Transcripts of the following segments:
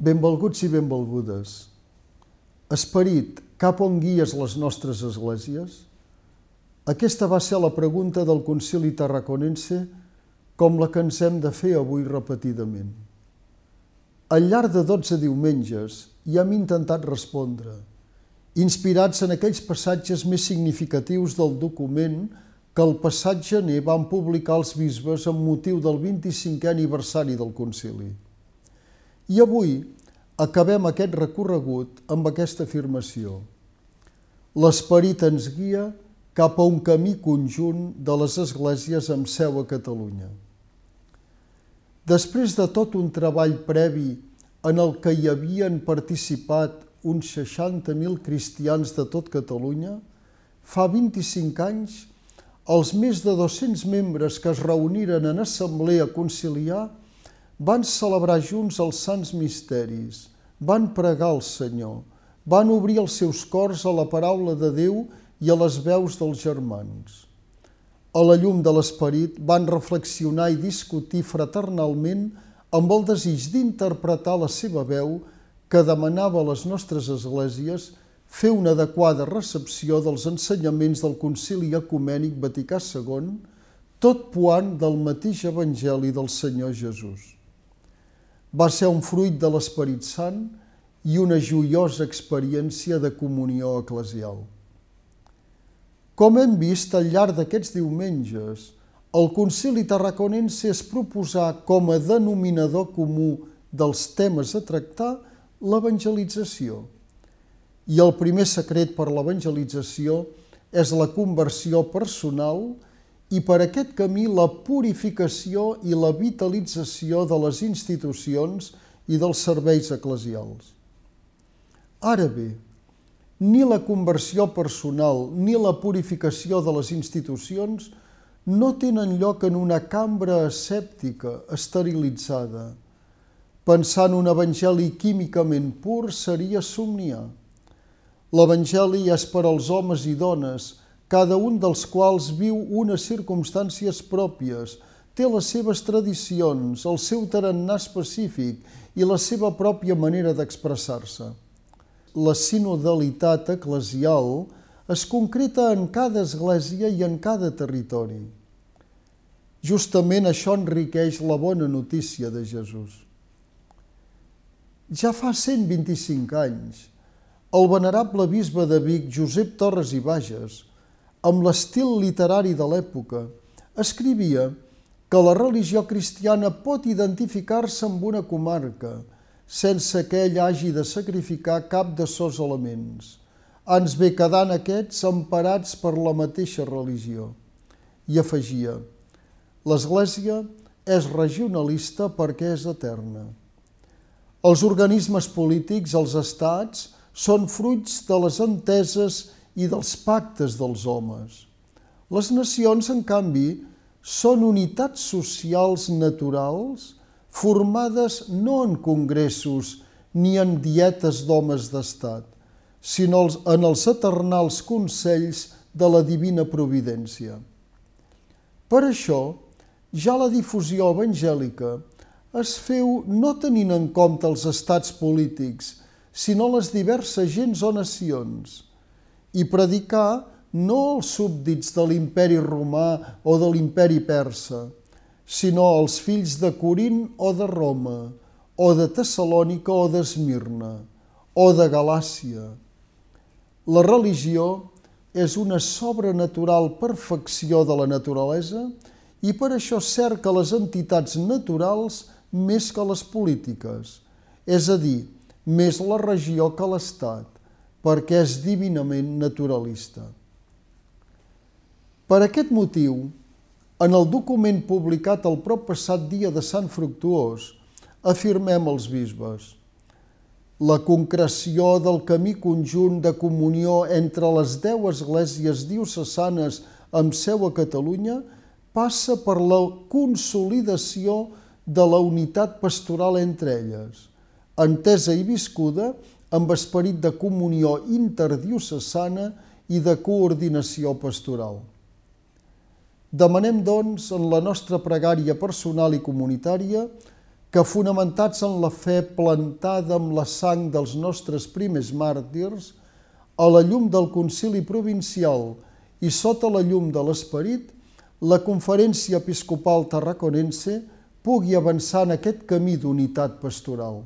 Benvolguts i benvolgudes, esperit, cap on guies les nostres esglésies? Aquesta va ser la pregunta del concili tarraconense com la que ens hem de fer avui repetidament. Al llarg de 12 diumenges hi hem intentat respondre, inspirats en aquells passatges més significatius del document que el passat gener van publicar els bisbes amb motiu del 25è aniversari del concili. I avui acabem aquest recorregut amb aquesta afirmació. L'esperit ens guia cap a un camí conjunt de les esglésies amb seu a Catalunya. Després de tot un treball previ en el que hi havien participat uns 60.000 cristians de tot Catalunya, fa 25 anys els més de 200 membres que es reuniren en assemblea conciliar van celebrar junts els sants misteris, van pregar al Senyor, van obrir els seus cors a la paraula de Déu i a les veus dels germans. A la llum de l'esperit van reflexionar i discutir fraternalment amb el desig d'interpretar la seva veu que demanava a les nostres esglésies fer una adequada recepció dels ensenyaments del Concili Ecumènic Vaticà II, tot poant del mateix Evangeli del Senyor Jesús. Va ser un fruit de l'Esperit Sant i una joiosa experiència de comunió eclesial. Com hem vist al llarg d'aquests diumenges, el Concili Tarraconense es proposà com a denominador comú dels temes a tractar l'evangelització – i el primer secret per l'evangelització és la conversió personal i per aquest camí la purificació i la vitalització de les institucions i dels serveis eclesials. Ara bé, ni la conversió personal ni la purificació de les institucions no tenen lloc en una cambra escèptica, esterilitzada. Pensar en un evangeli químicament pur seria somniar. L'Evangeli és per als homes i dones, cada un dels quals viu unes circumstàncies pròpies, té les seves tradicions, el seu tarannà específic i la seva pròpia manera d'expressar-se. La sinodalitat eclesial es concreta en cada església i en cada territori. Justament això enriqueix la bona notícia de Jesús. Ja fa 125 anys, el venerable bisbe de Vic, Josep Torres i Bages, amb l'estil literari de l'època, escrivia que la religió cristiana pot identificar-se amb una comarca sense que ell hagi de sacrificar cap de sos elements. Ens ve quedant aquests emparats per la mateixa religió. I afegia, l'Església és regionalista perquè és eterna. Els organismes polítics, els estats, són fruits de les enteses i dels pactes dels homes. Les nacions, en canvi, són unitats socials naturals formades no en congressos ni en dietes d'homes d'estat, sinó en els eternals consells de la divina providència. Per això, ja la difusió evangèlica es feu no tenint en compte els estats polítics, sinó les diverses gens o nacions, i predicar no els súbdits de l'imperi romà o de l'imperi persa, sinó els fills de Corint o de Roma, o de Tessalònica o d'Esmirna, o de Galàcia. La religió és una sobrenatural perfecció de la naturalesa i per això cerca les entitats naturals més que les polítiques, és a dir, més la regió que l'Estat, perquè és divinament naturalista. Per aquest motiu, en el document publicat el prop passat dia de Sant Fructuós, afirmem els bisbes la concreció del camí conjunt de comunió entre les deu esglésies diocesanes amb seu a Catalunya passa per la consolidació de la unitat pastoral entre elles, entesa i viscuda amb esperit de comunió interdiocesana i de coordinació pastoral. Demanem, doncs, en la nostra pregària personal i comunitària que fonamentats en la fe plantada amb la sang dels nostres primers màrtirs, a la llum del concili provincial i sota la llum de l'esperit, la Conferència Episcopal Tarraconense pugui avançar en aquest camí d'unitat pastoral.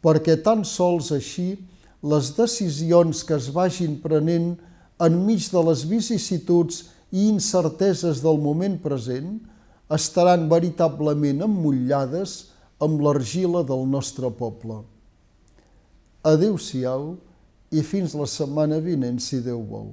Perquè tan sols així les decisions que es vagin prenent enmig de les vicissituds i incerteses del moment present estaran veritablement emmullades amb l'argila del nostre poble. Adéu-siau i fins la setmana vinent, si Déu vol.